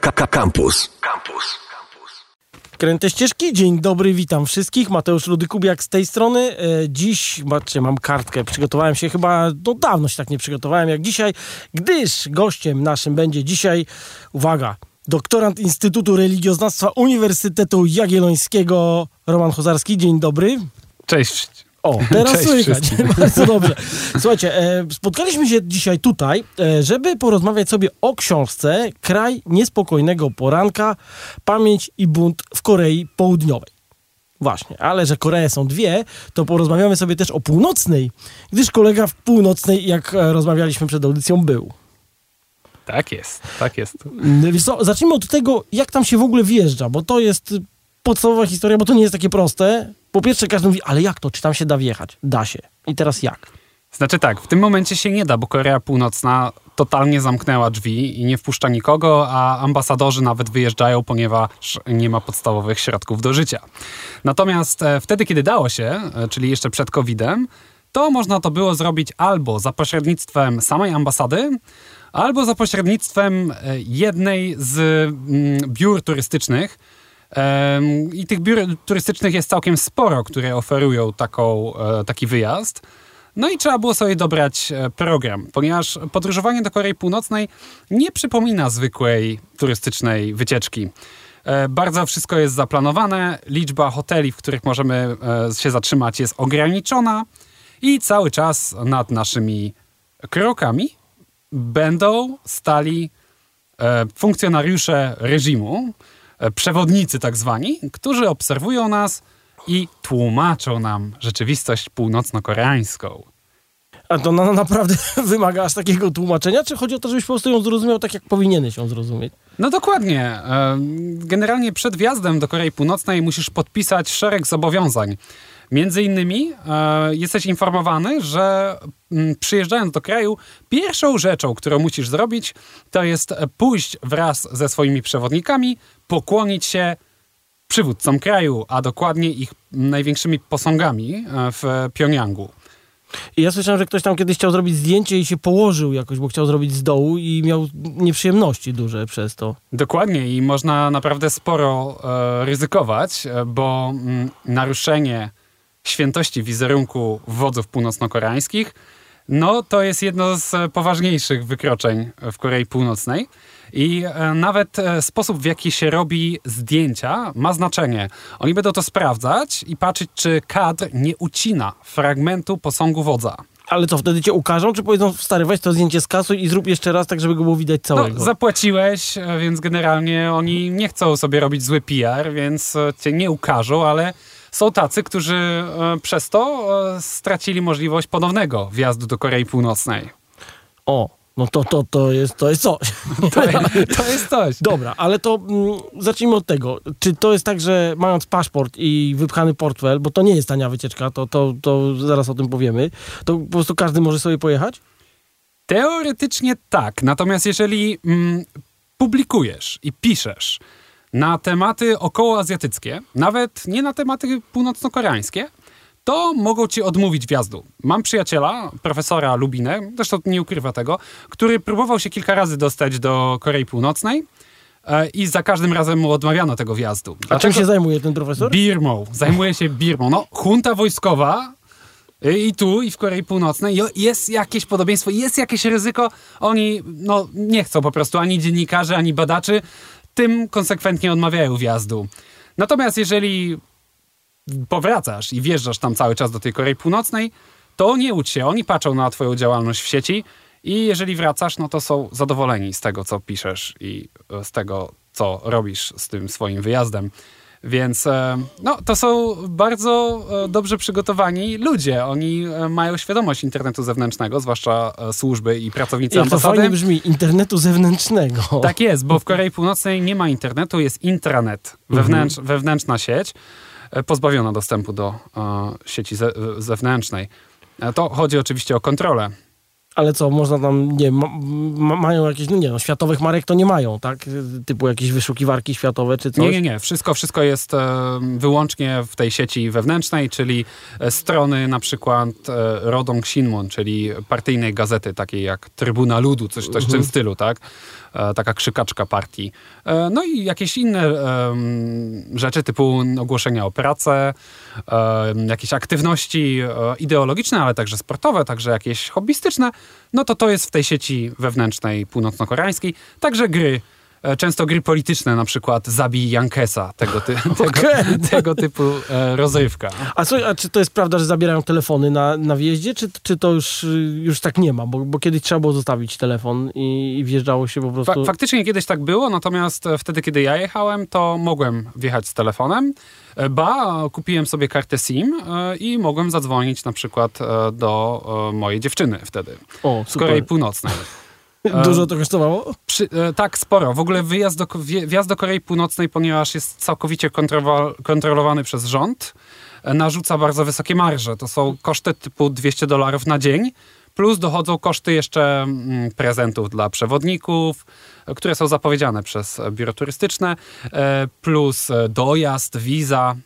Campus. Campus. Kręte ścieżki, dzień dobry, witam wszystkich. Mateusz Rudykubiak z tej strony. E, dziś, patrzcie, mam kartkę, przygotowałem się chyba, no dawno się tak nie przygotowałem jak dzisiaj, gdyż gościem naszym będzie dzisiaj, uwaga, doktorant Instytutu Religioznawstwa Uniwersytetu Jagiellońskiego Roman Chozarski. Dzień dobry. Cześć. O, teraz Cześć słychać. Bardzo dobrze. Słuchajcie, e, spotkaliśmy się dzisiaj tutaj, e, żeby porozmawiać sobie o książce Kraj niespokojnego poranka, pamięć i bunt w Korei Południowej. Właśnie, ale że Koree są dwie, to porozmawiamy sobie też o północnej, gdyż kolega w północnej, jak e, rozmawialiśmy przed audycją, był. Tak jest, tak jest. Mm, Wiesz co, zacznijmy od tego, jak tam się w ogóle wjeżdża, bo to jest podstawowa historia, bo to nie jest takie proste. Po pierwsze, każdy mówi, ale jak to? Czy tam się da wjechać? Da się. I teraz jak? Znaczy tak, w tym momencie się nie da, bo Korea Północna totalnie zamknęła drzwi i nie wpuszcza nikogo, a ambasadorzy nawet wyjeżdżają, ponieważ nie ma podstawowych środków do życia. Natomiast e, wtedy, kiedy dało się, e, czyli jeszcze przed COVID-em, to można to było zrobić albo za pośrednictwem samej ambasady, albo za pośrednictwem e, jednej z mm, biur turystycznych. I tych biur turystycznych jest całkiem sporo, które oferują taką, e, taki wyjazd. No i trzeba było sobie dobrać e, program, ponieważ podróżowanie do Korei Północnej nie przypomina zwykłej turystycznej wycieczki. E, Bardzo wszystko jest zaplanowane, liczba hoteli, w których możemy się zatrzymać jest ograniczona i cały czas nad naszymi krokami będą stali funkcjonariusze reżimu, przewodnicy tak zwani, którzy obserwują nas i tłumaczą nam rzeczywistość północno-koreańską. A to na, naprawdę wymaga aż takiego tłumaczenia, czy chodzi o to, żebyś po prostu ją zrozumiał tak, jak powinieneś ją zrozumieć? No dokładnie. E, Generalnie przed wjazdem do Korei Północnej musisz podpisać szereg zobowiązań. Między innymi e, jesteś informowany, że mm, przyjeżdżając do kraju, pierwszą rzeczą, którą musisz zrobić, to jest pójść wraz ze swoimi przewodnikami, pokłonić się przywódcom kraju, a dokładnie ich największymi posągami e, w Pjongjangu. I ja słyszałem, że ktoś tam kiedyś chciał zrobić zdjęcie i się położył jakoś, bo chciał zrobić z dołu i miał nieprzyjemności duże przez to. Dokładnie i można naprawdę sporo e, ryzykować, e, bo mm, naruszenie świętości wizerunku wodzów północno-koreańskich, no to jest jedno z e, poważniejszych wykroczeń w Korei Północnej. I e, nawet e, sposób, w jaki się robi zdjęcia, ma znaczenie. Oni będą to sprawdzać i patrzeć, czy kadr nie ucina fragmentu posągu wodza. Ale co, wtedy cię ukażą, czy powiedzą, stary, weź to zdjęcie z kasu i zrób jeszcze raz, tak żeby go było widać całego? No, zapłaciłeś, e, więc generalnie oni nie chcą sobie robić zły PR, więc e, cię nie ukażą, ale są tacy, którzy e, przez to e, stracili możliwość ponownego wjazdu do Korei Północnej. O, no to, to, to, jest, to jest coś. To, to jest coś. Dobra, ale to mm, zacznijmy od tego. Czy to jest tak, że mając paszport i wypchany portfel, bo to nie jest tania wycieczka, to, to, to zaraz o tym powiemy, to po prostu każdy może sobie pojechać? Teoretycznie tak, natomiast jeżeli mm, publikujesz i piszesz na tematy okołoazjatyckie, nawet nie na tematy północno-koreańskie, to mogą ci odmówić wjazdu. Mam przyjaciela, profesora Lubinę, zresztą nie ukrywa tego, który próbował się kilka razy dostać do Korei Północnej e, i za każdym razem mu odmawiano tego wjazdu. A czym się zajmuje ten profesor? Birmą. Zajmuje się Birmą. No, junta wojskowa y, i tu, i w Korei Północnej jest jakieś podobieństwo, jest jakieś ryzyko. Oni no, nie chcą po prostu ani dziennikarzy, ani badaczy, tym konsekwentnie odmawiają wjazdu. Natomiast jeżeli powracasz i wjeżdżasz tam cały czas do tej Korei Północnej, to nie łudź się, oni patrzą na twoją działalność w sieci i jeżeli wracasz, no to są zadowoleni z tego, co piszesz i z tego, co robisz z tym swoim wyjazdem. Więc e, no, to są bardzo e, dobrze przygotowani ludzie. Oni e, mają świadomość internetu zewnętrznego, zwłaszcza służby i pracownicy Jak to ambasady. fajnie brzmi, internetu zewnętrznego. Tak jest, bo w Korei Północnej nie ma internetu, jest intranet, wewnętrz, wewnętrzna sieć, pozbawiona dostępu do sieci ze, zewnętrznej. To chodzi oczywiście o kontrolę. Ale co, można tam, nie ma, ma, mają jakieś, no nie no, światowych marek to nie mają, tak? Typu jakieś wyszukiwarki światowe czy coś? Nie, nie, nie. Wszystko, wszystko jest e, wyłącznie w tej sieci wewnętrznej, czyli e, strony na przykład e, Rodong Sinmun, czyli partyjnej gazety takiej jak Trybuna Ludu, coś, coś w tym stylu, tak? E, taka krzykaczka partii. E, no i jakieś inne e, rzeczy typu ogłoszenia o pracę, e, jakieś aktywności ideologiczne, ale także sportowe, także jakieś hobbystyczne, no to to jest w tej sieci wewnętrznej północno-koreańskiej. Także gry, często gry polityczne, na przykład Zabij Jankesa, tego, ty, tego, Okej. tego typu e, rozrywka. A, co, a czy to jest prawda, że zabierają telefony na, na wjeździe, czy, czy to już, y, już tak nie ma? Bo, bo kiedyś trzeba było zostawić telefon i, i wjeżdżało się po Fa- prostu... faktycznie kiedyś tak było, natomiast e, wtedy, kiedy ja jechałem, to mogłem wjechać z telefonem. E, Ba, kupiłem sobie kartę SIM e, i mogłem zadzwonić na przykład e, do e, mojej dziewczyny wtedy, o, z. Korei Północnej. Dużo to kosztowało? Przy, e, tak, sporo. W ogóle wyjazd do, wjazd do Korei Północnej, ponieważ jest całkowicie kontrolowany przez rząd, e, narzuca bardzo wysokie marże. To są koszty typu 200 dolarów na dzień, plus dochodzą koszty jeszcze mm, prezentów dla przewodników, e, które są zapowiedziane przez biuro turystyczne, plus dojazd, wiza.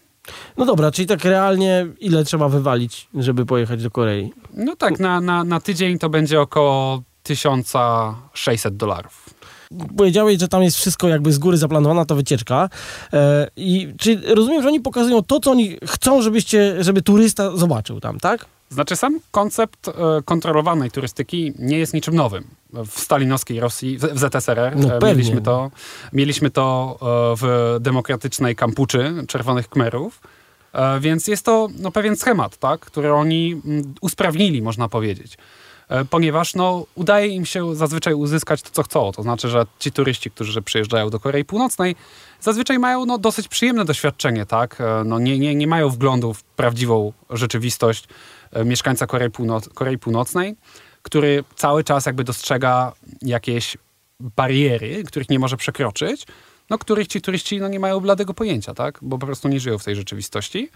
No dobra, czyli tak realnie ile trzeba wywalić, żeby pojechać do Korei? No tak, na, na, na tydzień to będzie około 1600 dolarów. Powiedziałeś, że tam jest wszystko jakby z góry zaplanowana ta wycieczka. E, I czy rozumiem, że oni pokazują to, co oni chcą, żebyście, żeby turysta zobaczył tam, tak? Znaczy sam koncept e, kontrolowanej turystyki nie jest niczym nowym. W stalinowskiej Rosji, w, ZSRR No e, mieliśmy to, mieliśmy to e, w demokratycznej Kampuczy Czerwonych Kmerów. Więc jest to no, pewien schemat, tak, który oni mm, usprawnili, można powiedzieć. E, Ponieważ no, udaje im się zazwyczaj uzyskać to, co chcą. To znaczy, że ci turyści, którzy przyjeżdżają do Korei Północnej, zazwyczaj mają no, dosyć przyjemne doświadczenie. Tak? E, No, nie, nie, nie mają wglądu w prawdziwą rzeczywistość e, mieszkańca Korei, Korei Północnej, który cały czas jakby dostrzega jakieś bariery, których nie może przekroczyć, no, których ci turyści no, nie mają bladego pojęcia, tak? bo po prostu nie żyją w tej rzeczywistości.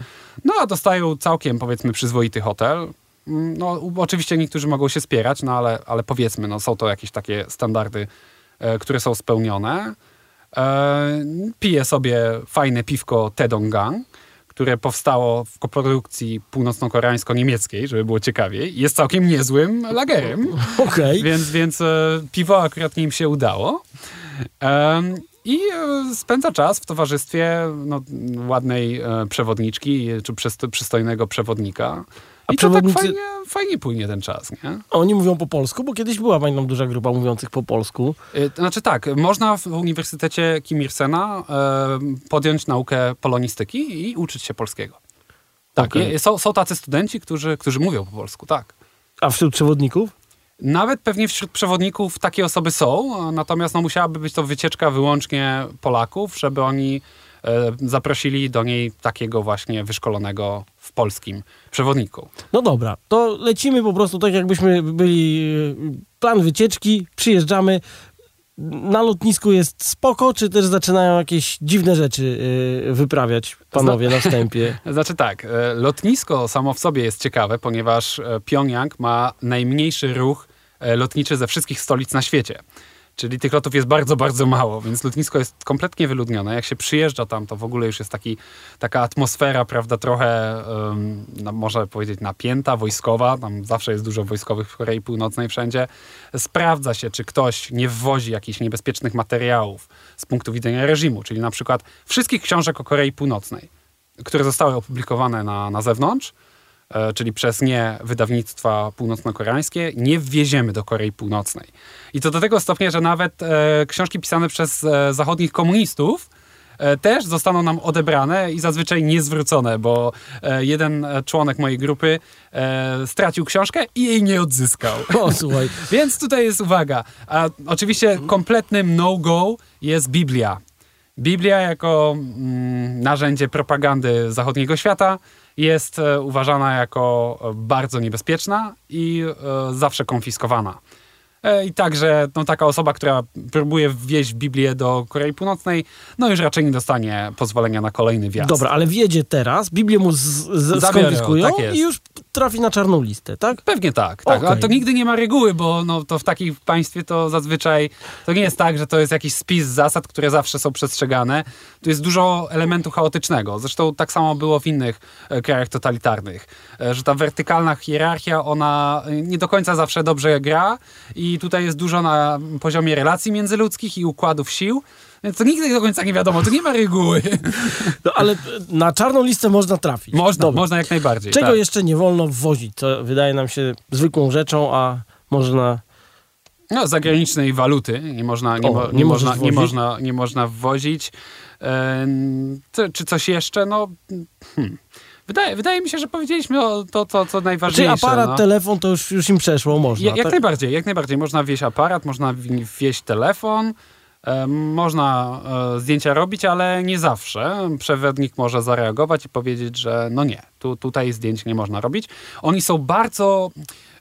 No a dostają całkiem, powiedzmy, przyzwoity hotel. No, oczywiście niektórzy mogą się spierać, no ale, ale powiedzmy, no, są to jakieś takie standardy, e, które są spełnione. E, piję sobie fajne piwko Tedonggang, które powstało w koprodukcji północno-koreańsko-niemieckiej, żeby było ciekawiej. Jest całkiem niezłym lagerem. Okej. Więc, więc e, piwo akurat im się udało. I spędza czas w towarzystwie no, ładnej przewodniczki, czy przysto- przystojnego przewodnika. A I to tak przewodnicy- fajnie, fajnie płynie ten czas, nie? Oni mówią po polsku, bo kiedyś była pamiętam duża grupa mówiących po polsku. To znaczy tak, można w Uniwersytecie Kim Il-sena e, podjąć naukę polonistyki i uczyć się polskiego. Tak, je- są, są tacy studenci, którzy, którzy mówią po polsku, tak. A wśród przewodników? Nawet pewnie wśród przewodników takie osoby są, natomiast no, musiałaby być to wycieczka wyłącznie Polaków, żeby oni zaprosili do niej takiego właśnie wyszkolonego w polskim przewodniku. No dobra, to lecimy po prostu tak, jakbyśmy byli e, plan wycieczki, przyjeżdżamy. Na lotnisku jest spoko, czy też zaczynają jakieś dziwne rzeczy e, wyprawiać panowie na wstępie? Znaczy tak, e, lotnisko samo w sobie jest ciekawe, ponieważ e, Pjongjang ma najmniejszy ruch e, lotniczy ze wszystkich stolic na świecie. Czyli tych lotów jest bardzo, bardzo mało, więc lotnisko jest kompletnie wyludnione. Jak się przyjeżdża tam, to w ogóle już jest taki, taka atmosfera, prawda, trochę, um, no, można powiedzieć, napięta, wojskowa. Tam zawsze jest dużo wojskowych w Korei Północnej wszędzie. Sprawdza się, czy ktoś nie wwozi jakichś niebezpiecznych materiałów z punktu widzenia reżimu, czyli na przykład wszystkich książek o Korei Północnej, które zostały opublikowane na, na zewnątrz, czyli przez nie wydawnictwa północno-koreańskie, nie wwieziemy do Korei Północnej. I to do tego stopnia, że nawet e, książki pisane przez e, zachodnich komunistów e, też zostaną nam odebrane i zazwyczaj niezwrócone, bo e, jeden e, członek mojej grupy e, stracił książkę i jej nie odzyskał. O, słuchaj. Więc tutaj jest uwaga. A oczywiście kompletnym no-go jest Biblia. Biblia jako mm, narzędzie propagandy zachodniego świata jest e, uważana jako e, bardzo niebezpieczna i e, zawsze konfiskowana. I także no, taka osoba, która próbuje wwieźć Biblię do Korei Północnej, no już raczej nie dostanie pozwolenia na kolejny wjazd. Dobra, ale wjedzie teraz, Biblię mu z, z, skonfiskują tak i już trafi na czarną listę, tak? Pewnie tak, tak. Okej. A to nigdy nie ma reguły, bo no, to w takim państwie to zazwyczaj to nie jest tak, że to jest jakiś spis zasad, które zawsze są przestrzegane. Tu jest dużo elementu chaotycznego. Zresztą tak samo było w innych e, krajach totalitarnych, e, że ta wertykalna hierarchia, ona e, nie do końca zawsze dobrze gra i tutaj jest dużo na poziomie relacji międzyludzkich i układów sił. Więc to nigdy do końca nie wiadomo, tu nie ma reguły. No, ale na czarną listę można trafić. Można, Dobra. można jak najbardziej. Czego tak. jeszcze nie wolno wwozić, co wydaje nam się zwykłą rzeczą, a można... No, zagranicznej waluty nie można, nie, O, mo, nie nie, można, nie, wwozić? można, nie można wwozić. Co- czy coś jeszcze? No, hmm. wydaje, wydaje mi się, że powiedzieliśmy o to, to co Czy najważniejsze. Znaczy, aparat, no. telefon to już, już im przeszło, można, Ja, jak tak? najbardziej, jak najbardziej. Można wieść aparat, można wi- wieść telefon, można e, zdjęcia robić, ale nie zawsze. Przewodnik może zareagować i powiedzieć, że no nie, tu, tutaj zdjęć nie można robić. Oni są bardzo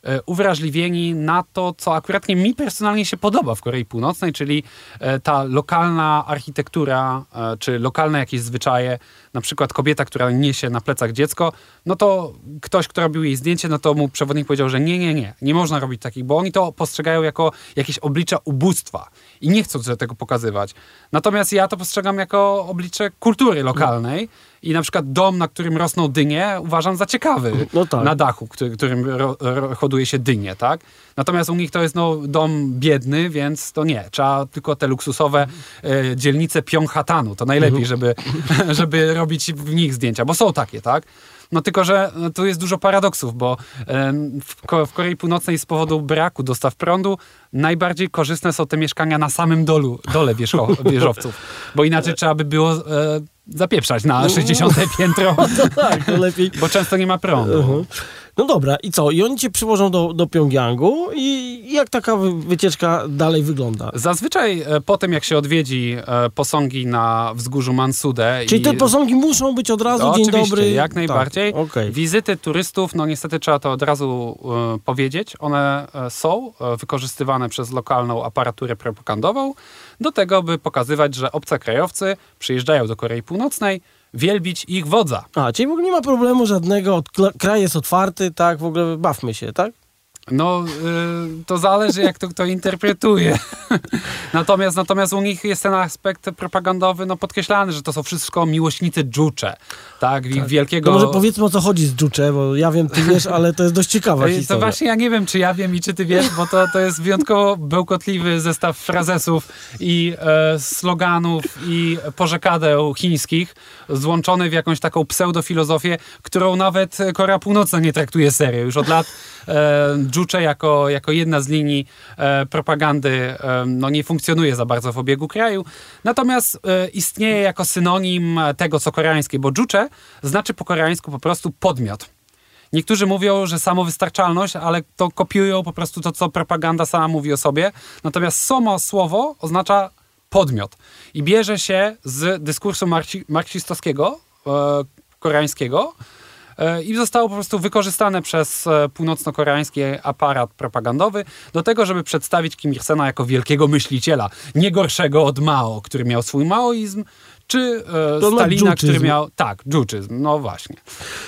e, uwrażliwieni na to, co akurat mi personalnie się podoba w Korei Północnej, czyli e, ta lokalna architektura, czy lokalne jakieś zwyczaje, na przykład kobieta, która niesie na plecach dziecko, no to ktoś, kto robił jej zdjęcie, no to mu przewodnik powiedział, że nie, nie, nie, nie można robić takich, bo oni to postrzegają jako jakieś oblicza ubóstwa i nie chcą tego pokazywać. Natomiast ja to postrzegam jako oblicze kultury lokalnej i na przykład dom, na którym rosną dynie, uważam za ciekawy. No tak. Na dachu, który, którym ro, ro, hoduje się dynie, tak? Natomiast u nich to jest no, dom biedny, więc to nie. Trzeba tylko te luksusowe e, dzielnice Pjonghatanu. To najlepiej, żeby, żeby robić w nich zdjęcia, bo są takie, tak? No tylko, że no, tu jest dużo paradoksów, bo w, Ko- w Korei Północnej z powodu braku dostaw prądu najbardziej korzystne są te mieszkania na samym dolu, dole wieżowców, bo inaczej trzeba by było e, zapieprzać na 60 piętro, tak, to lepiej. bo często nie ma prądu. Mhm. No dobra, i co? I oni cię przywożą do, do Pjongjangu i jak taka wy- wycieczka dalej wygląda? Zazwyczaj e, po tym, jak się odwiedzi e, posągi na wzgórzu Mansude Czyli i te posągi muszą być od razu, No, dzień oczywiście, dobry. jak najbardziej. Tak, okej. Wizyty turystów, no niestety trzeba to od razu e, powiedzieć, one są wykorzystywane przez lokalną aparaturę propagandową do tego, by pokazywać, że obcokrajowcy przyjeżdżają do Korei Północnej wielbić ich wodza. A, czyli w ogóle nie ma problemu żadnego, kraj jest otwarty, tak, w ogóle bawmy się, tak? No, y, to zależy, jak to kto interpretuje. natomiast, natomiast u nich jest ten aspekt propagandowy no, podkreślany, że to są wszystko miłośnicy dżucze. Tak, ich wielkiego... To może powiedzmy o co chodzi z Dżucze, bo ja wiem, ty wiesz, ale to jest dość ciekawa Ej, To historia. właśnie ja nie wiem, czy ja wiem i czy ty wiesz, bo to, to jest wyjątkowo bełkotliwy zestaw frazesów i e, sloganów i porzekadeł chińskich, złączony w jakąś taką pseudofilozofię, którą nawet Korea Północna nie traktuje serio. Już od lat e, Juche jako, jako jedna z linii e, propagandy e, no, nie funkcjonuje za bardzo w obiegu kraju. Natomiast e, istnieje jako synonim tego, co koreańskie, bo Juche znaczy po koreańsku po prostu podmiot. Niektórzy mówią, że samowystarczalność, ale to kopiują po prostu to, co propaganda sama mówi o sobie. Natomiast samo słowo oznacza podmiot. I bierze się z dyskursu marksi- marksistowskiego, e, koreańskiego, i zostało po prostu wykorzystane przez e, północno-koreański aparat propagandowy do tego, żeby przedstawić Kim Il-sena jako wielkiego myśliciela, nie gorszego od Mao, który miał swój maoizm, czy e, To Stalina, który miał... Tak, dżuczyzm, no właśnie.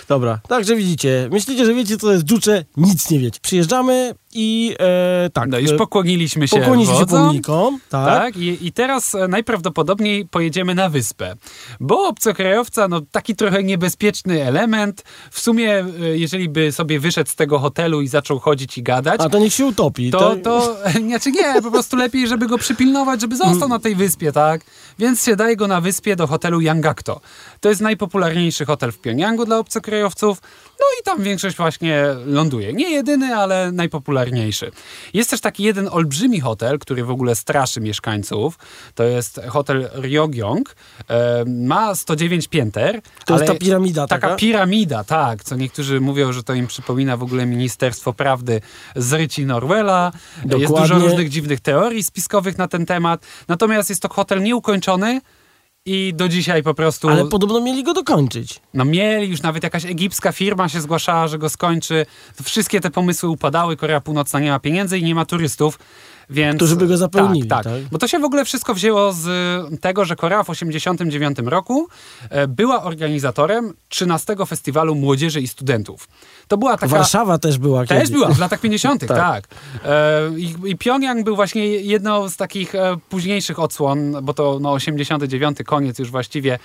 Dobra, także widzicie, myślicie, że wiecie, co to jest Dżucze, nic nie wiecie. Przyjeżdżamy i e, tak, No już e, pokłoniliśmy się pokłoniliśmy się wodzom. pomnikom, tak? Tak, i, i teraz e, najprawdopodobniej pojedziemy na wyspę. Bo obcokrajowca, no taki trochę niebezpieczny element. W sumie, e, jeżeli by sobie wyszedł z tego hotelu i zaczął chodzić i gadać, A to niech się utopi. to, to znaczy nie, po prostu lepiej, żeby go przypilnować, żeby został na tej wyspie, tak? Więc się daje go na wyspie do hotelu Yangakto. To jest najpopularniejszy hotel w Pjongjangu dla obcokrajowców. No i tam większość właśnie ląduje. Nie jedyny, ale najpopularniejszy. Jest też taki jeden olbrzymi hotel, który w ogóle straszy mieszkańców. To jest hotel Ryogyong. E, ma 109 pięter. To jest ta piramida Taka taka? piramida, tak. Co niektórzy mówią, że to im przypomina w ogóle Ministerstwo Prawdy z Ryci Norwella. Jest Dokładnie. dużo różnych dziwnych teorii spiskowych na ten temat. Natomiast jest to hotel nieukończony i do dzisiaj po prostu... Ale podobno mieli go dokończyć. No mieli, już nawet jakaś egipska firma się zgłaszała, że go skończy. Wszystkie te pomysły upadały, Korea Północna nie ma pieniędzy i nie ma turystów. Więc, Którzy by go zapełnili, Tak, tak, tak? Bo to się w ogóle wszystko wzięło z tego, że Korea w 89 roku e, była organizatorem 13 Festiwalu Młodzieży i Studentów. To była taka... Warszawa też była Też kiedyś. była, w latach 50., Tak. tak. E, i, I Pjongjang był właśnie jedną z takich e, późniejszych odsłon, bo to no, 89, koniec już właściwie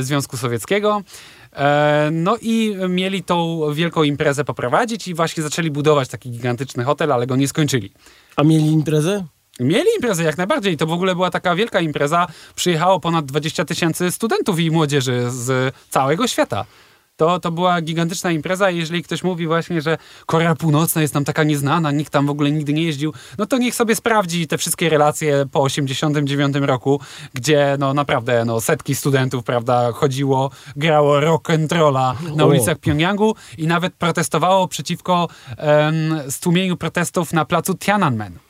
Związku Sowieckiego. E, no i mieli tą wielką imprezę poprowadzić i właśnie zaczęli budować taki gigantyczny hotel, ale go nie skończyli. A mieli imprezę? Mieli imprezę jak najbardziej. To w ogóle była taka wielka impreza. Przyjechało ponad 20 tysięcy studentów i młodzieży z całego świata. To, to była gigantyczna impreza i jeżeli ktoś mówi właśnie, że Korea Północna jest tam taka nieznana, nikt tam w ogóle nigdy nie jeździł, no to niech sobie sprawdzi te wszystkie relacje po 89 roku, gdzie no naprawdę no, setki studentów, prawda, chodziło, grało rock and rolla na ulicach Pjongjangu i nawet protestowało przeciwko em, stłumieniu protestów na placu Tiananmen.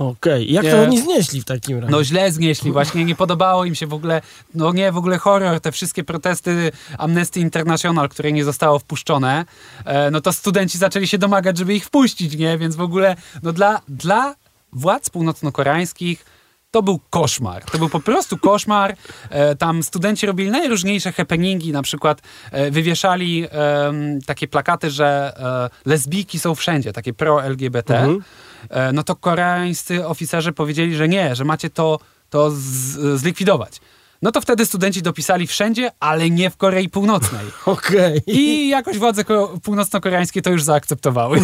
Okej. Jak Nie. to oni znieśli w takim razie? No źle znieśli, właśnie nie podobało im się w ogóle, no nie, w ogóle horror, te wszystkie protesty Amnesty International, które nie zostało wpuszczone, e, no to studenci zaczęli się domagać, żeby ich wpuścić, nie, więc w ogóle, no dla, dla władz północno-koreańskich to był koszmar. To był po prostu koszmar. E, tam studenci robili najróżniejsze happeningi, na przykład e, wywieszali takie plakaty, że e, lesbijki są wszędzie, takie pro-LGBT. Mhm. No to koreańscy oficerzy powiedzieli, że nie, że macie to, to zlikwidować. No to wtedy studenci dopisali wszędzie, ale nie w Korei Północnej. Okej. I jakoś władze ko- północno-koreańskie to już zaakceptowały.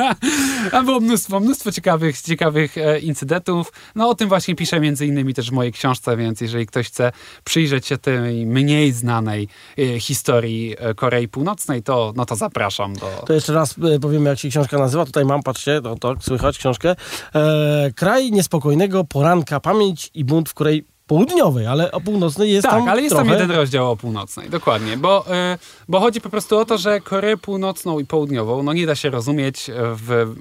A było mnóstwo, mnóstwo ciekawych, ciekawych e, incydentów. No o tym właśnie piszę między innymi też w mojej książce, więc jeżeli ktoś chce przyjrzeć się tej mniej znanej e, historii e, Korei Północnej, to, no to zapraszam do... To jeszcze raz e, powiemy, jak się książka nazywa. Tutaj mam, patrzcie, no to słychać książkę. E, kraj niespokojnego poranka, pamięć i bunt w Korei Południowej, ale o północnej jest Tak, tam ale jest trochę... tam jeden rozdział o północnej, dokładnie, bo, y, bo chodzi po prostu o to, że Koreę Północną i Południową no nie da się rozumieć w,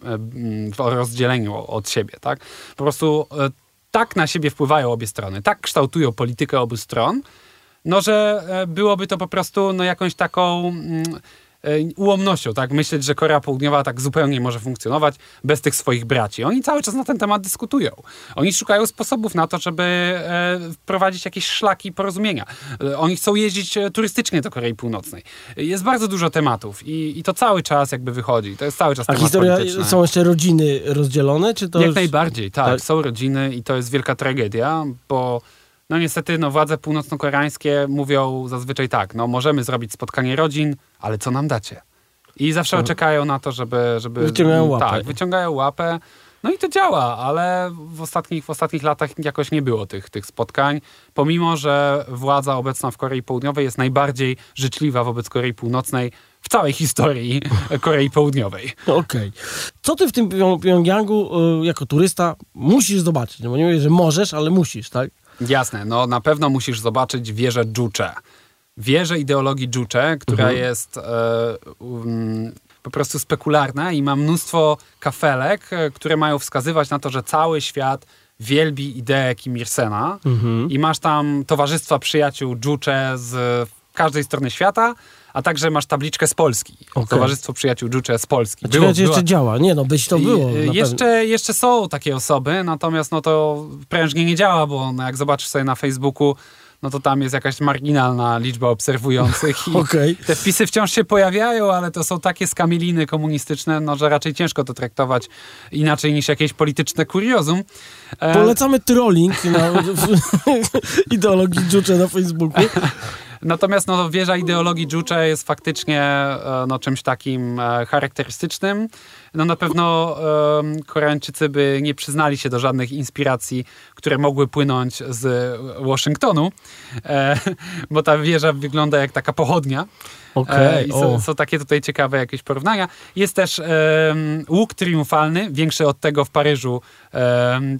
w rozdzieleniu od siebie, tak? Po prostu y, tak na siebie wpływają obie strony, tak kształtują politykę obu stron, no że y, byłoby to po prostu no jakąś taką... mm, ułomnością, tak? Myśleć, że Korea Południowa tak zupełnie może funkcjonować bez tych swoich braci. Oni cały czas na ten temat dyskutują. Oni szukają sposobów na to, żeby e, wprowadzić jakieś szlaki porozumienia. E, oni chcą jeździć e, turystycznie do Korei Północnej. E, Jest bardzo dużo tematów i, i to cały czas jakby wychodzi. To jest cały czas A temat historia, polityczny. są jeszcze rodziny rozdzielone, czy to Jak już... najbardziej, tak, tak? Są rodziny i to jest wielka tragedia, bo no niestety no, władze północno-koreańskie mówią zazwyczaj tak, no możemy zrobić spotkanie rodzin, ale co nam dacie? I zawsze Mhm. czekają na to, żeby... żeby Wyciągają łapę. Tak, wyciągają łapę. No i to działa, ale w ostatnich, w ostatnich latach jakoś nie było tych, tych spotkań, pomimo, że władza obecna w Korei Południowej jest najbardziej życzliwa wobec Korei Północnej w całej historii Korei Południowej. Okej. Co ty w tym Pjong- Pjongjangu y, jako turysta musisz zobaczyć? No bo nie mówię, że możesz, ale musisz, tak? Jasne, no na pewno musisz zobaczyć wieżę Juche. Wieżę ideologii Juche, która Mhm. jest e, um, po prostu spekularna i ma mnóstwo kafelek, e, które mają wskazywać na to, że cały świat wielbi ideę Kim Il-sena Mhm. i masz tam towarzystwa przyjaciół Juche z każdej strony świata, a także masz tabliczkę z Polski. Okej. Towarzystwo przyjaciół Juche z Polski. Czy jeszcze była- działa. Nie no, byś to było. y, pewno. Jeszcze, jeszcze są takie osoby, natomiast no to prężnie nie działa, bo no jak zobaczysz sobie na Facebooku, no to tam jest jakaś marginalna liczba obserwujących i Okej. te wpisy wciąż się pojawiają, ale to są takie skamieliny komunistyczne, no że raczej ciężko to traktować inaczej niż jakieś polityczne kuriozum. E, Polecamy trolling na ideologii Juche na Facebooku. Natomiast no, wieża ideologii Juche jest faktycznie e, no, czymś takim e, charakterystycznym. No, na pewno e, Koreańczycy by nie przyznali się do żadnych inspiracji, które mogły płynąć z Waszyngtonu, e, bo ta wieża wygląda jak taka pochodnia. Okej, E, są, są takie tutaj ciekawe jakieś porównania. Jest też łuk triumfalny, większy od tego w Paryżu.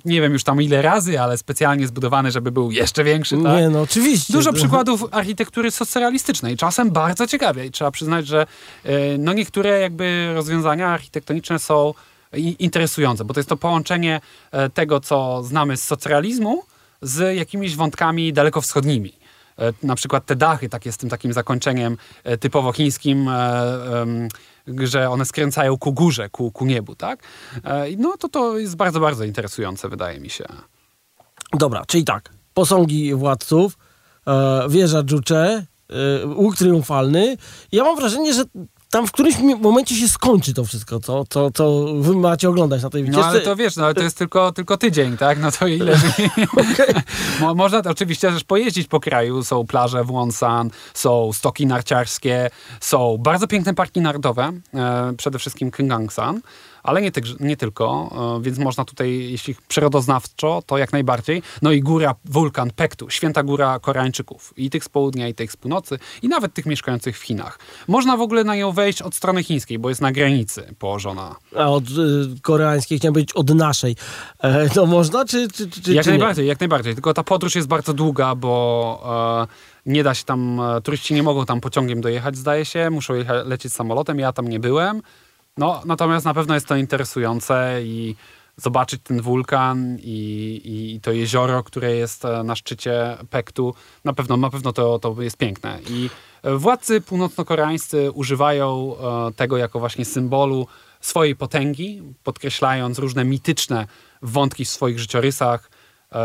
Nie wiem już tam ile razy, ale specjalnie zbudowany, żeby był jeszcze większy. Tak? Nie no, oczywiście. Dużo przykładów architektury socrealistycznej, czasem bardzo ciekawie i trzeba przyznać, że e, no niektóre jakby rozwiązania architektoniczne są i- interesujące, bo to jest to połączenie e, tego, co znamy z socrealizmu z jakimiś wątkami dalekowschodnimi. e, na przykład te dachy takie z tym takim zakończeniem e, typowo chińskim, że one skręcają ku górze, ku, ku niebu, tak? No to to jest bardzo, bardzo interesujące, wydaje mi się. Dobra, czyli tak. Posągi władców, wieża Juche, e, łuk triumfalny. Ja mam wrażenie, że tam w którymś momencie się skończy to wszystko, co, co, co wy macie oglądać na tej No wycieczce. ale to wiesz, no ale to jest tylko, tylko tydzień, tak? No to ile... Mo, można to oczywiście też pojeździć po kraju. Są plaże w Wonsan, są stoki narciarskie, są bardzo piękne parki narodowe, e, przede wszystkim Kingangsan, ale nie, tyk, nie tylko, e, więc można tutaj, jeśli przyrodoznawczo, to jak najbardziej. No i góra, wulkan Pektu, święta góra Koreańczyków. I tych z południa, i tych z północy, i nawet tych mieszkających w Chinach. Można w ogóle na nią wejść od strony chińskiej, bo jest na granicy położona. A od y, koreańskiej chciałem powiedzieć od naszej. E, to można, czy, czy, czy, Jak czy najbardziej, jak najbardziej. Tylko ta podróż jest bardzo długa, bo e, nie da się tam, e, turyści nie mogą tam pociągiem dojechać, zdaje się, muszą lecieć samolotem, ja tam nie byłem. No, natomiast na pewno jest to interesujące i zobaczyć ten wulkan i, i to jezioro, które jest e, na szczycie Pektu, na pewno, na pewno to, to jest piękne. I e, władcy północno-koreańscy używają e, tego jako właśnie symbolu swojej potęgi, podkreślając różne mityczne wątki w swoich życiorysach,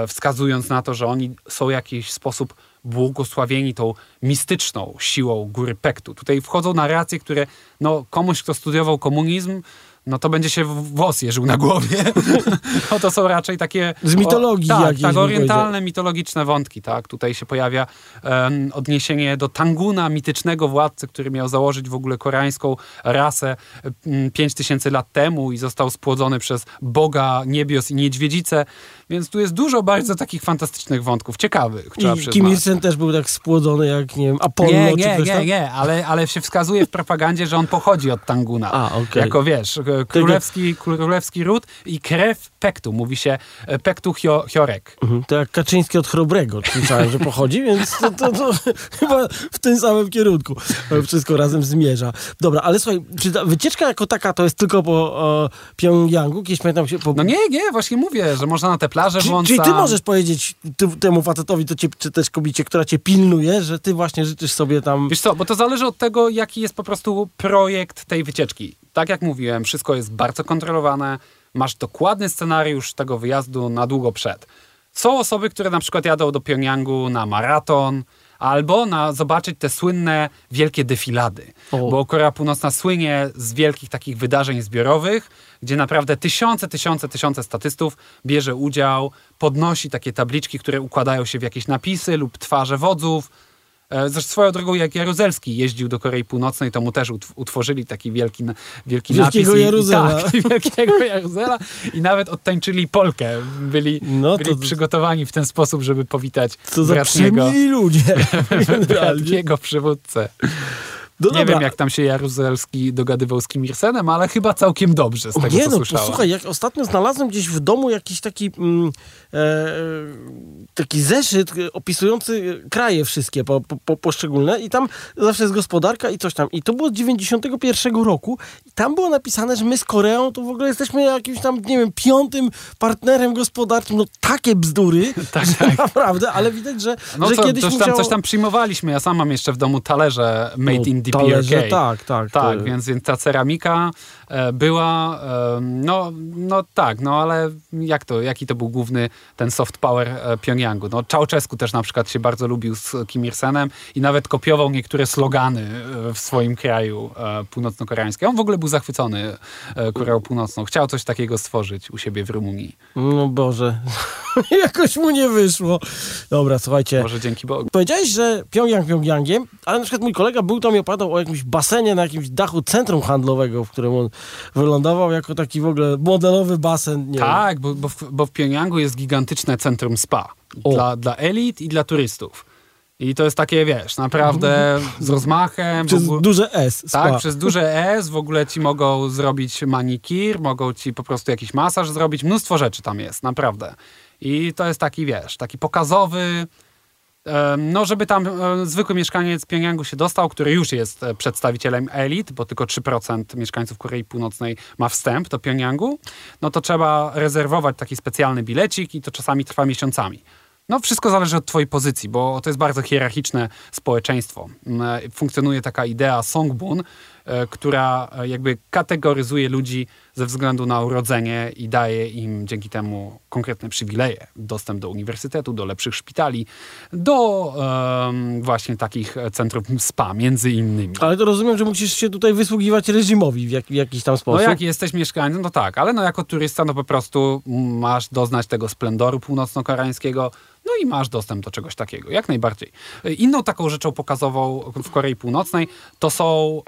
wskazując na to, że oni są w jakiś sposób błogosławieni tą mistyczną siłą góry Pektu. Tutaj wchodzą narracje, które no, komuś, kto studiował komunizm, no to będzie się włos jeżył na głowie. no to są raczej takie... Z mitologii o, tak, tak, orientalne, mitologiczne wątki, tak. Tutaj się pojawia em, odniesienie do Tanguna, mitycznego władcy, który miał założyć w ogóle koreańską rasę em, 5000 lat temu i został spłodzony przez Boga niebios i niedźwiedzicę. Więc tu jest dużo bardzo takich fantastycznych wątków, ciekawych, trzeba I Kim. Il-sen też był tak spłodzony jak, nie wiem, Apollo Nie, czy nie, ktoś nie, tam? nie, ale, ale się wskazauje w propagandzie, że on pochodzi od Tanguna. A, okej. Jako wiesz, królewski, królewski ród i krew Pektu. Mówi się e, Pektu Hio, Hiorek. Mhm, To jak Kaczyński od Chrobrego słyszałem, że pochodzi, więc to, to, to chyba w tym samym kierunku wszystko razem zmierza. Dobra, ale słuchaj, czy ta wycieczka jako taka to jest tylko po Pjongjangu? Kiedyś pamiętam się... Po, No nie, nie, właśnie mówię, że można na te plaże Czyli, czyli ty możesz powiedzieć ty, temu facetowi, to cię, czy też kobiecie, która cię pilnuje, że ty właśnie życzysz sobie tam... Wiesz co, bo to zależy od tego, jaki jest po prostu projekt tej wycieczki. Tak jak mówiłem, wszystko jest bardzo kontrolowane, masz dokładny scenariusz tego wyjazdu na długo przed. Są osoby, które na przykład jadą do Pjongjangu na maraton, albo na zobaczyć te słynne wielkie defilady. O. Bo Korea Północna słynie z wielkich takich wydarzeń zbiorowych, gdzie naprawdę tysiące, tysiące, tysiące statystów bierze udział, podnosi takie tabliczki, które układają się w jakieś napisy lub twarze wodzów. E, Zresztą swoją drogą, jak Jaruzelski jeździł do Korei Północnej, to mu też utw- utworzyli taki wielki, wielki Wielkiego napis. Jaruzela. I, tak, wielkiego Jaruzela. I nawet odtańczyli Polkę. Byli, No to- byli przygotowani w ten sposób, żeby powitać Co za bratniego, przemili ludzie. Bratniego przywódcę. No Nie dobra. wiem, jak tam się Jaruzelski dogadywał z Kim Il-senem, ale chyba całkiem dobrze z tego, Nie no, słyszałem. posłuchaj, jak ostatnio znalazłem gdzieś w domu jakiś taki mm, e, taki zeszyt e, opisujący kraje wszystkie po, po, po, poszczególne i tam zawsze jest gospodarka i coś tam. I to było z 91 roku i tam było napisane, że my z Koreą to w ogóle jesteśmy jakimś tam, nie wiem, piątym partnerem gospodarczym. No takie bzdury, Tak, tak. naprawdę, ale widać, że, No że kiedyś coś, tam, musiało... coś tam przyjmowaliśmy. Ja sam mam jeszcze w domu talerze made No, in talerze, DPRK. tak, tak. Tak, to- więc, więc ta ceramika była, e, no, no tak, no ale jak to, jaki to był główny ten soft power e, Pjongjangu? No Czałczesku też na przykład się bardzo lubił z Kim Il-senem i nawet kopiował niektóre slogany e, w swoim kraju północno-koreańskim. On w ogóle był zachwycony Koreą Północną. Chciał coś takiego stworzyć u siebie w Rumunii. No Boże, jakoś mu nie wyszło. Dobra, słuchajcie. Może dzięki Bogu. Powiedziałeś, że Pjongjang Pjongjangiem, ale na przykład mój kolega był tam i opowiadał o jakimś basenie na jakimś dachu centrum handlowego, w którym on wylądował jako taki w ogóle modelowy basen. Nie Tak, bo, bo, w, bo w Pjongjangu jest gigantyczne centrum spa O. dla, dla elit i dla turystów. I to jest takie, wiesz, naprawdę z rozmachem. Przez ogóle- duże S. tak, spa. przez duże S w ogóle ci mogą zrobić manikir, mogą ci po prostu jakiś masaż zrobić. Mnóstwo rzeczy tam jest, naprawdę. I to jest taki, wiesz, taki pokazowy. No, żeby tam e, zwykły mieszkaniec Pjongjangu się dostał, który już jest e, przedstawicielem elit, bo tylko 3% mieszkańców Korei Północnej ma wstęp do Pjongjangu, no to trzeba rezerwować taki specjalny bilecik i to czasami trwa miesiącami. No, wszystko zależy od twojej pozycji, bo to jest bardzo hierarchiczne społeczeństwo. Mm, Funkcjonuje taka idea songbun, e, która e, jakby kategoryzuje ludzi ze względu na urodzenie i daje im dzięki temu konkretne przywileje. Dostęp do uniwersytetu, do lepszych szpitali, do em, właśnie takich centrów spa, między innymi. Ale to rozumiem, że musisz się tutaj wysługiwać reżimowi w, jak, w jakiś tam No sposób. jak jesteś mieszkańcem, no tak, ale no jako turysta no po prostu masz doznać tego splendoru północno-koreańskiego, no i masz dostęp do czegoś takiego, jak najbardziej. Inną taką rzeczą pokazową w Korei Północnej to są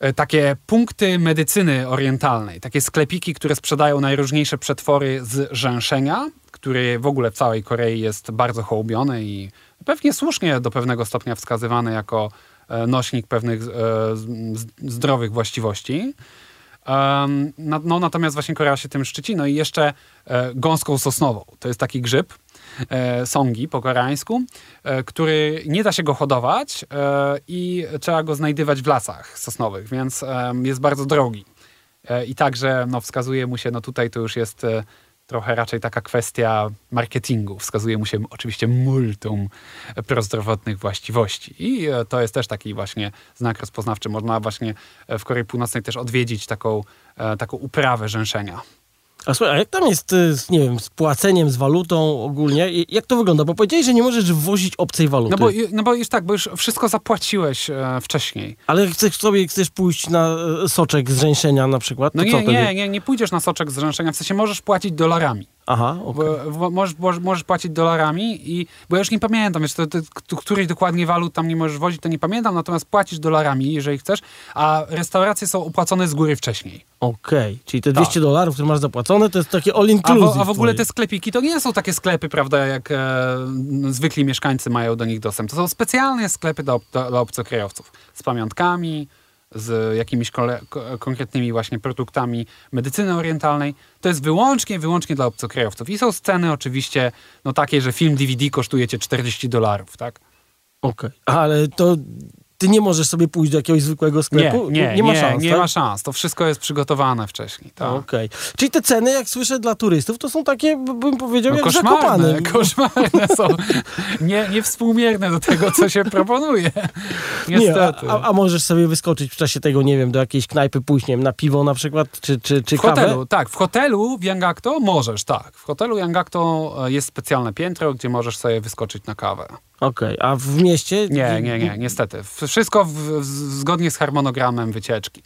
e, takie punkty medycyny orientalnej, takie sklepiki, które sprzedają najróżniejsze przetwory z rzęszenia, który w ogóle w całej Korei jest bardzo hołubiony i pewnie słusznie do pewnego stopnia wskazywany jako e, nośnik pewnych e, zdrowych właściwości. No, natomiast właśnie Korea się tym szczyci. No i jeszcze e, gąską sosnową. To jest taki grzyb, e, songi po koreańsku, e, który nie da się go hodować i trzeba go znajdywać w lasach sosnowych, więc jest bardzo drogi. I także no, wskazuje mu się, no tutaj to już jest trochę raczej taka kwestia marketingu. Wskazuje mu się oczywiście multum prozdrowotnych właściwości. I e, to jest też taki właśnie znak rozpoznawczy. Można właśnie e, w Korei Północnej też odwiedzić taką, e, taką uprawę rzęszenia. A słuchaj, a jak tam jest y, z, nie wiem, z płaceniem, z walutą ogólnie? Jak to wygląda? Bo powiedziałeś, że nie możesz wwozić obcej waluty. No bo, no bo już tak, bo już wszystko zapłaciłeś e, wcześniej. Ale chcesz sobie chcesz pójść na e, soczek z na przykład, No nie, nie, nie, nie pójdziesz na soczek z rzęszenia, w sensie możesz płacić dolarami. Aha, okej. Bo, możesz, możesz, płacić dolarami i, bo ja już nie pamiętam, wiesz, to, to, której dokładnie walut tam nie możesz wozić, to nie pamiętam, natomiast płacisz dolarami, jeżeli chcesz, a restauracje są opłacone z góry wcześniej. Okej, czyli te 200 dolarów, które masz zapłacone, to jest takie all A, inclusive. w, a w ogóle te sklepiki to nie są takie sklepy, prawda, jak e, zwykli mieszkańcy mają do nich dostęp. To są specjalne sklepy dla, dla obcokrajowców z pamiątkami, z jakimiś konkretnymi właśnie produktami medycyny orientalnej. To jest wyłącznie, wyłącznie dla obcokrajowców. I są sceny oczywiście no takie, że film DVD kosztuje cię 40 dolarów, tak? Okej, ale to ty nie możesz sobie pójść do jakiegoś zwykłego Nie, sklepu? nie, nie ma szans, nie tak? ma szans. To wszystko jest przygotowane wcześniej. Tak. Okej. Czyli te ceny, jak słyszę, dla turystów, to są takie, bym powiedział, No jak koszmarne, zakopane. koszmarne są. Nie, niewspółmierne do tego, co się proponuje. Nie, Niestety. a, a, a możesz sobie wyskoczyć w czasie tego, nie wiem, do jakiejś knajpy pójść, nie wiem, na piwo na przykład, czy, czy, czy w kawę? hotelu, tak, w hotelu w Yangakto możesz, tak. W hotelu Yangakto e, jest specjalne piętro, gdzie możesz sobie wyskoczyć na kawę. Okej, a w mieście? Nie, nie, nie, niestety. Wszystko w, w, zgodnie z harmonogramem wycieczki.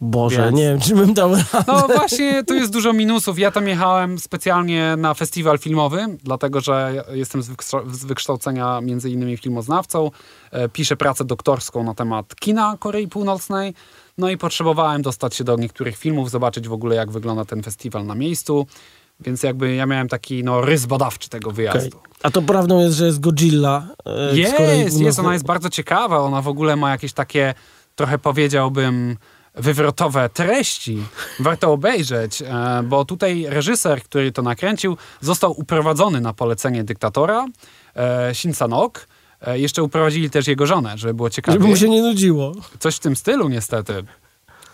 Boże, Więc- nie wiem, czy bym dał radę. No właśnie, tu jest dużo minusów. Ja tam jechałem specjalnie na festiwal filmowy, dlatego że jestem z, wykształ- z wykształcenia między innymi filmoznawcą. E, Piszę pracę doktorską na temat kina Korei Północnej. No i potrzebowałem dostać się do niektórych filmów, zobaczyć w ogóle jak wygląda ten festiwal na miejscu. Więc jakby ja miałem taki no, rys badawczy tego wyjazdu. A to prawdą jest, że jest Godzilla e, Jest, jest, ona jest bardzo ciekawa. Ona w ogóle ma jakieś takie, trochę powiedziałbym, wywrotowe treści. Warto obejrzeć, e, bo tutaj reżyser, który to nakręcił, został uprowadzony na polecenie dyktatora, e, Shin Sanok. E, Jeszcze uprowadzili też jego żonę, żeby było ciekawie. Żeby mu się nie nudziło. Coś w tym stylu niestety.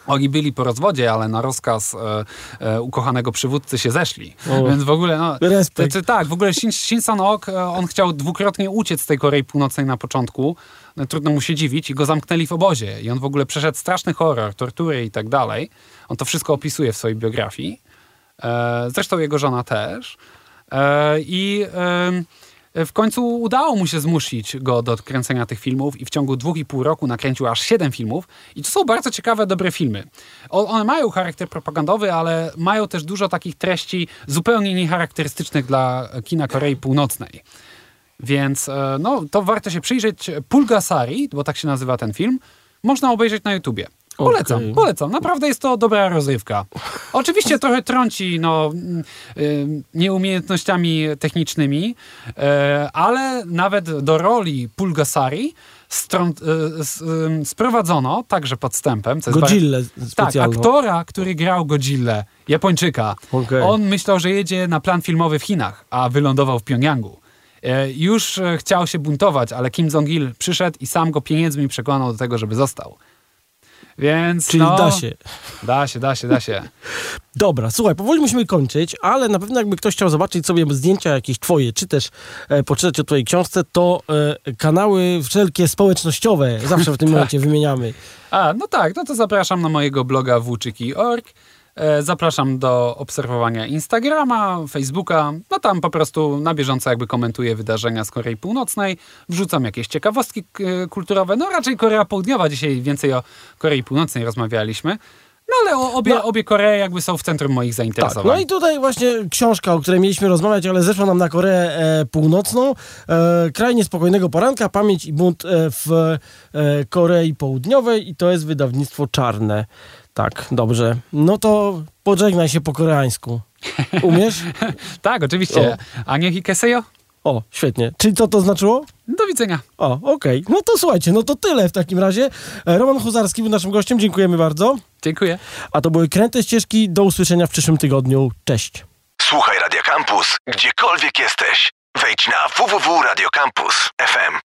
Oni byli po rozwodzie, ale na rozkaz e, e, ukochanego przywódcy się zeszli. O. Więc w ogóle, no, Respekt. to, to, tak, w ogóle Shin, Shin San-ok, e, on chciał dwukrotnie uciec z tej Korei Północnej na początku. No, trudno mu się dziwić i go zamknęli w obozie. I on w ogóle przeszedł straszny horror, tortury i tak dalej. On to wszystko opisuje w swojej biografii. E, zresztą jego żona też. E, I em, w końcu udało mu się zmusić go do kręcenia tych filmów i w ciągu dwóch i pół roku nakręcił aż siedem filmów. I to są bardzo ciekawe, dobre filmy. One mają charakter propagandowy, ale mają też dużo takich treści zupełnie niecharakterystycznych dla kina Korei Północnej. Więc e, no, to warto się przyjrzeć. Pulgasari, bo tak się nazywa ten film, można obejrzeć na YouTubie. Polecam, Okej. polecam. Naprawdę jest to dobra rozrywka. Oczywiście trochę trąci no, mm, y, nieumiejętnościami technicznicznymi, e, ale nawet do roli Pulgasari y, sprowadzono, także podstępem, co Godzillę tak, aktora, który grał Godzillę, Japończyka. Okej. On myślał, że jedzie na plan filmowy w Chinach, a wylądował w Pjongjangu. E, Już e, chciał się buntować, ale Kim Jong-il przyszedł i sam go pieniędzmi przekonał do tego, żeby został. Więc Czyli no, da się. Da się, da się, da się. Dobra, słuchaj, powoli musimy kończyć, ale na pewno jakby ktoś chciał zobaczyć sobie zdjęcia jakieś twoje, czy też e, poczytać o twojej książce, to e, kanały wszelkie społecznościowe zawsze w tym momencie wymieniamy. A, no tak, no to zapraszam na mojego bloga włóczyki.org. E, Zapraszam do obserwowania Instagrama, Facebooka. No tam po prostu na bieżąco jakby komentuję wydarzenia z Korei Północnej. Wrzucam jakieś ciekawostki k- kulturowe. No raczej Korea Południowa. Dzisiaj więcej o Korei Północnej rozmawialiśmy. No ale obie, No. obie Koree jakby są w centrum moich Tak, zainteresowań. no i tutaj właśnie książka, o której mieliśmy rozmawiać, ale zeszła nam na Koreę e, Północną. E, Kraj niespokojnego poranka, pamięć i bunt e, w e, Korei Południowej i to jest wydawnictwo czarne. Tak, dobrze. No to pożegnaj się po koreańsku. Umiesz? Tak, oczywiście. Anie Hikeseyo? O, świetnie. Czyli co to znaczyło? Do widzenia. O, okej. No to słuchajcie, no to tyle w takim razie. Roman Huzarski był naszym gościem, dziękujemy bardzo. Dziękuję. A to były Kręte Ścieżki, do usłyszenia w przyszłym tygodniu. Cześć. Słuchaj Radio Campus, gdziekolwiek jesteś. Wejdź na www.radiocampus.fm.